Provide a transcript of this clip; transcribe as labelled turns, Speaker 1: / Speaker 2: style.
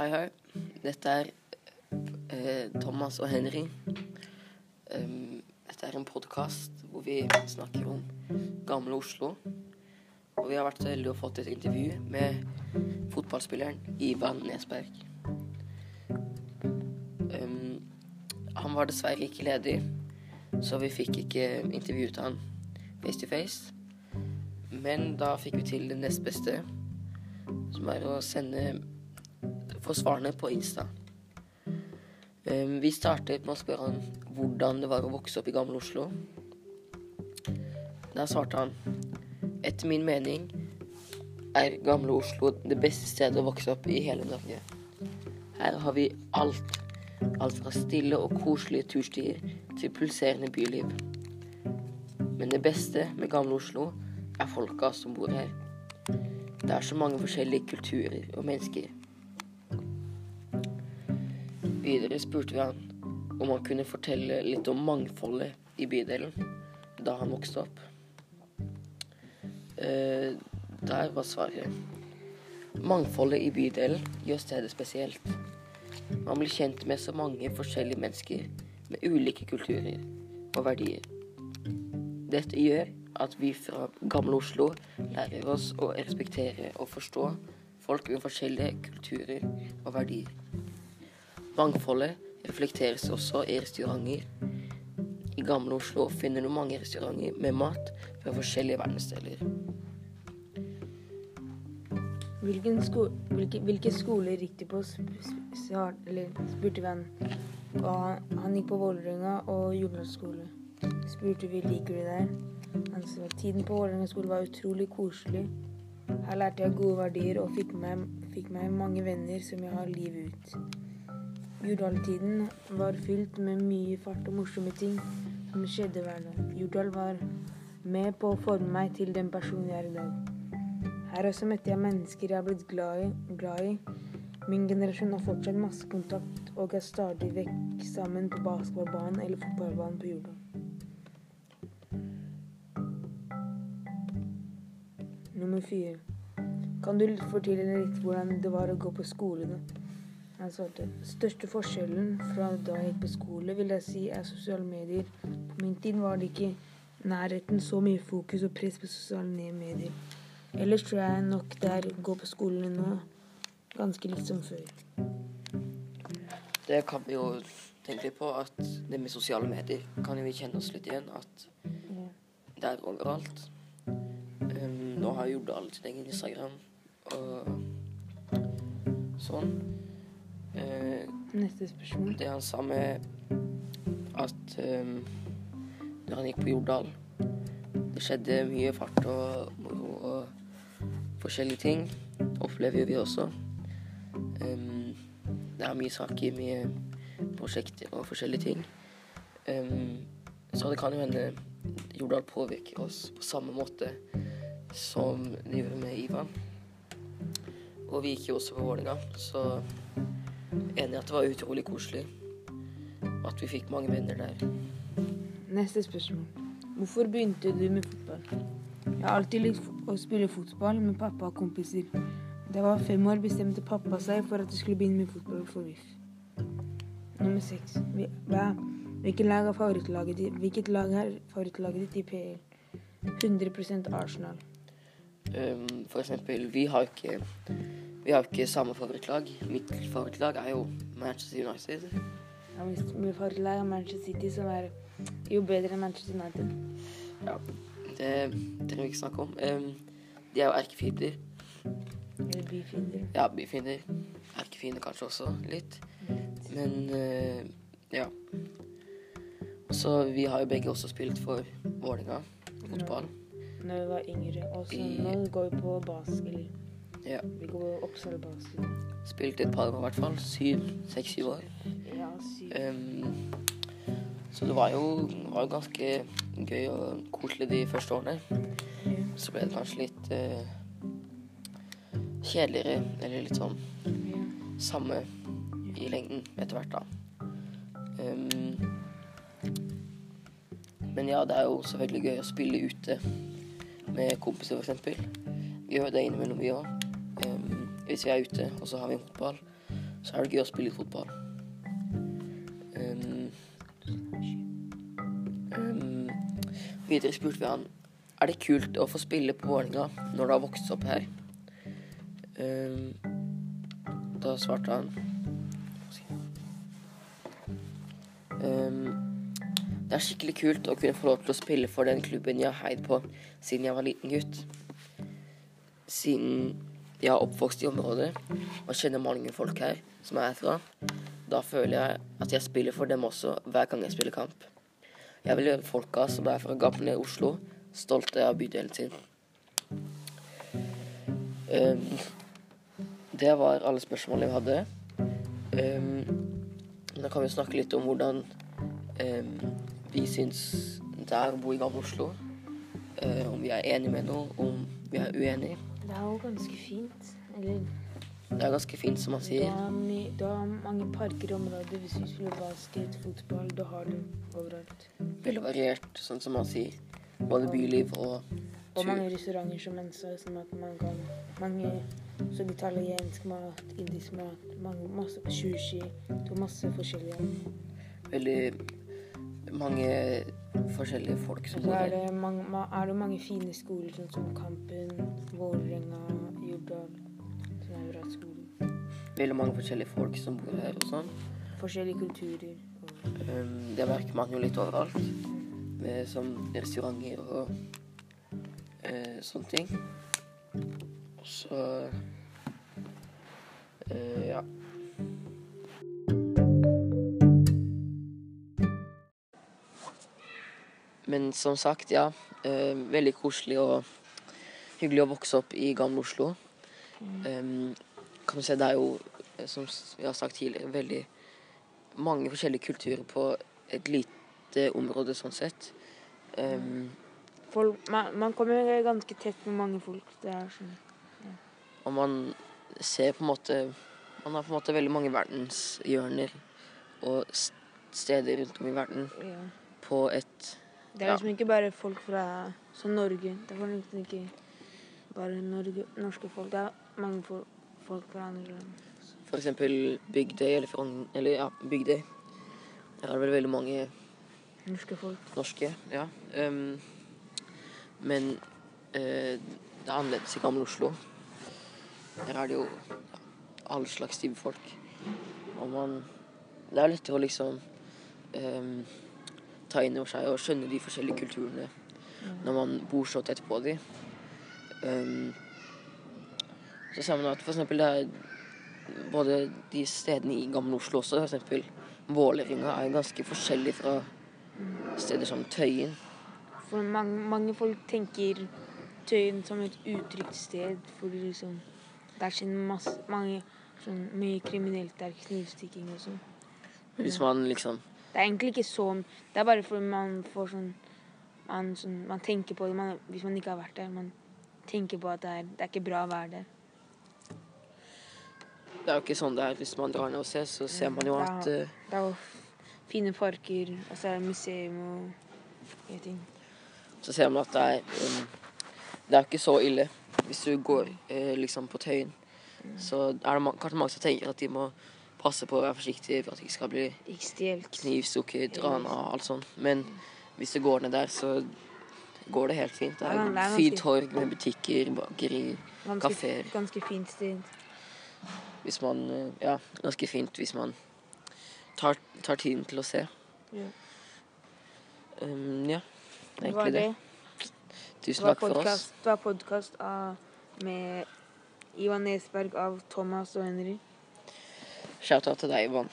Speaker 1: Hei, hei. Dette er eh, Thomas og Henry. Um, dette er en podkast hvor vi snakker om gamle Oslo. Og vi har vært så heldige å fått et intervju med fotballspilleren Ivan Nesberg. Um, han var dessverre ikke ledig, så vi fikk ikke intervjuet han face to face. Men da fikk vi til det nest beste, som er å sende få svarene på Insta. Um, vi startet med å spørre han hvordan det var å vokse opp i Gamle Oslo. Der svarte han etter min mening er Gamle Oslo det beste stedet å vokse opp i hele Norge. Her har vi alt. Alt fra stille og koselige turstier til pulserende byliv. Men det beste med Gamle Oslo er folka som bor her. Det er så mange forskjellige kulturer og mennesker. Videre spurte vi han om han kunne fortelle litt om mangfoldet i bydelen da han vokste opp. Eh, der var svaret. Mangfoldet i bydelen gjør stedet spesielt. Man blir kjent med så mange forskjellige mennesker med ulike kulturer og verdier. Dette gjør at vi fra Gamle Oslo lærer oss å respektere og forstå folk med forskjellige kulturer og verdier. Mangfoldet reflekteres også i restauranter. I Gamle Oslo finner du mange restauranter med mat fra forskjellige verdensdeler.
Speaker 2: Sko hvilke, hvilke skoler gikk du på? Spurte han. Og han, gikk på Vålerenga og Jordal skole. Spurte vi liker du der. Han sa tiden på Vålerenga skole var utrolig koselig. Her lærte jeg gode verdier og fikk meg, fikk meg mange venner som jeg har livet ut. Jordal-tiden var fylt med mye fart og morsomme ting som skjedde hver dag. Jordal var med på å forme meg til den personen jeg er i dag. Her også møtte jeg mennesker jeg har blitt glad i. Glad i. Min generasjon har fortsatt masse kontakt og er stadig vekk sammen på basketballbanen eller fotballbanen på Jordal. Nummer fire. Kan du fortelle litt hvordan det var å gå på skole da? Han den største forskjellen fra da jeg gikk på skole, vil jeg si er sosiale medier. På min tid var det ikke nærheten så mye fokus og press på sosiale medier. Ellers tror jeg nok det er å gå på skolen nå ganske litt som før.
Speaker 1: Det kan vi jo tenke litt på, at det med sosiale medier kan jo vi kjenne oss litt igjen. At det er overalt. Um, nå har Jordal sin egen Instagram og sånn.
Speaker 2: Uh, Neste spørsmål.
Speaker 1: Det han sa med at eh, når han gikk på Jordal Det skjedde mye fart og moro og forskjellige ting. Opplever vi også. Um, det er mye saker, mye prosjekter og forskjellige ting. Um, så det kan jo hende Jordal påvirker oss på samme måte som det gjorde med Ivan. Og vi gikk jo også på Vålerenga, så enig i at det var utrolig koselig. At vi fikk mange venner der.
Speaker 2: Neste spørsmål. Hvorfor begynte du med fotball? Jeg har alltid likt å spille fotball med pappa og kompiser. Da jeg var fem år, bestemte pappa seg for at jeg skulle begynne med fotball for VIF. Nummer seks. Hvilket lag er favorittlaget ditt, Hvilket lag er favorittlaget ditt i PL? 100 Arsenal.
Speaker 1: Um, for eksempel, vi har ikke vi har ikke samme favorittlag. Mitt favorittlag er jo Manchester United.
Speaker 2: Ja, mitt favorittlag er Manchester City, som er jo bedre enn Manchester United.
Speaker 1: Ja, det trenger vi ikke snakke om. Um, de er jo erkefiender.
Speaker 2: Eller byfiender.
Speaker 1: Ja, byfiender. Erkefiender kanskje også, litt. Men uh, ja. Så vi har jo begge også spilt for Vålerenga fotball.
Speaker 2: Når vi var yngre. Og så nå går vi på basket.
Speaker 1: Ja.
Speaker 2: Vi går Oppsal basket.
Speaker 1: Spilte et par år i hvert fall. Syv, seks-syv år.
Speaker 2: Ja, syv.
Speaker 1: Um, så det var jo, var jo ganske gøy og koselig de første årene.
Speaker 2: Ja.
Speaker 1: Så ble det kanskje litt uh, kjedeligere, eller litt sånn
Speaker 2: Ja.
Speaker 1: samme i lengden etter hvert, da. Um, men ja, det er jo selvfølgelig gøy å spille ute med kompiser, f.eks. Vi gjør det innimellom, vi òg. Um, hvis vi er ute og så har vi fotball, så er det gøy å spille fotball. Um, um, videre spurte vi han er det kult å få spille på Vålerenga når du har vokst opp her. Da svarte han Det er skikkelig kult å kunne få lov til å spille for den klubben jeg har heid på siden jeg var liten gutt. Siden jeg har oppvokst i området og kjenner mange folk her som er herfra, da føler jeg at jeg spiller for dem også hver gang jeg spiller kamp. Jeg vil gjøre folka som er fra gamle Oslo, stolte av bydelen sin. Um, det var alle spørsmålene vi hadde. Um, da kan vi snakke litt om hvordan um, vi syns det er å bo i Gamle Oslo. Uh, om vi er enige med noe, om vi er uenige.
Speaker 2: Det er jo ganske fint. Eller
Speaker 1: Det er ganske fint, som man sier.
Speaker 2: Det er, har mange parker i området. Hvis du spiller basket, fotball, da har du overalt.
Speaker 1: Veldig variert, sånn som man sier. Både byliv og tur.
Speaker 2: Og mange restauranter som Mensa, sånn at man kan Mange sånn italiensk mat, indisk mat, mange, masse sushi. Du har masse forskjellige.
Speaker 1: veldig mange forskjellige folk som bor
Speaker 2: er det mange, er det mange fine skoler, sånn som Kampen, Vålerenga, Jordal, som er bra skoler.
Speaker 1: Veldig mange forskjellige folk som bor her og sånn.
Speaker 2: Forskjellige kulturer.
Speaker 1: Um, det merker man jo litt overalt. Med sånn restauranter og uh, sånne ting. Og så uh, ja. Men som sagt, ja. Eh, veldig koselig og hyggelig å vokse opp i Gamle Oslo. Um, kan du se, det er jo, eh, som vi har sagt tidligere, veldig mange forskjellige kulturer på et lite område sånn sett. Um,
Speaker 2: folk, man, man kommer ganske tett med mange folk. Det er sånn
Speaker 1: og man ser på en måte Man har på en måte veldig mange verdenshjørner og steder rundt om i verden
Speaker 2: ja.
Speaker 1: på et
Speaker 2: Det er liksom ikke bare folk fra som Norge. Det er liksom ikke bare Norge, norske folk. Det er mange fol- folk fra andre land.
Speaker 1: Eksempel Bygdøy eller Frogn... Eller ja, Bygdøy. Der er det vel veldig mange
Speaker 2: Norske folk.
Speaker 1: norske, ja. Um, men uh, det er annerledes i Gamle Oslo. Der er det jo ja, alle slags type folk. Og man Det er lettere å liksom um, ta inn over seg og skjønne de forskjellige kulturene når man bor så tett på de. Um, så ser man at for eksempel det er både de stedene i Gamle Oslo også, f.eks. Vålerenga, er ganske forskjellig fra steder som Tøyen.
Speaker 2: For mange, mange folk tenker Tøyen som et utrygt sted for liksom er sånn masse, mange, sånn mye kriminelt der. Knivstikking og sånn.
Speaker 1: Hvis man liksom
Speaker 2: Det er egentlig ikke så Det er bare fordi man får sånn Man, sånn, man tenker på det man, hvis man ikke har vært der. Man tenker på at det er, det er ikke bra å være der.
Speaker 1: Det er jo ikke sånn det er hvis man drar ned og ser, så ser man jo
Speaker 2: Ja.
Speaker 1: at uh,
Speaker 2: Det er jo fine parker, og så er det museum og mye ting.
Speaker 1: Så ser man at det er um, Det er ikke så ille hvis du går uh, liksom på Tøyen. Så er det man, kanskje mange som tenker at de må passe på å være forsiktig for at det ikke skal bli knivstukket, rana og alt sånt. Men hvis det går ned der, så går det helt fint. Det
Speaker 2: Ja, det er
Speaker 1: er fint torg med butikker, bakeri, kafeer.
Speaker 2: ganske fint sted.
Speaker 1: Hvis man eh, Ja, ganske fint hvis man tar, tar tiden til å se.
Speaker 2: Ja.
Speaker 1: Um, ja, det er egentlig det.
Speaker 2: Det
Speaker 1: Tusen takk for oss.
Speaker 2: det var podkast med Ivan Nesberg av Thomas og Henry.
Speaker 1: Shout-out til deg, Ivan.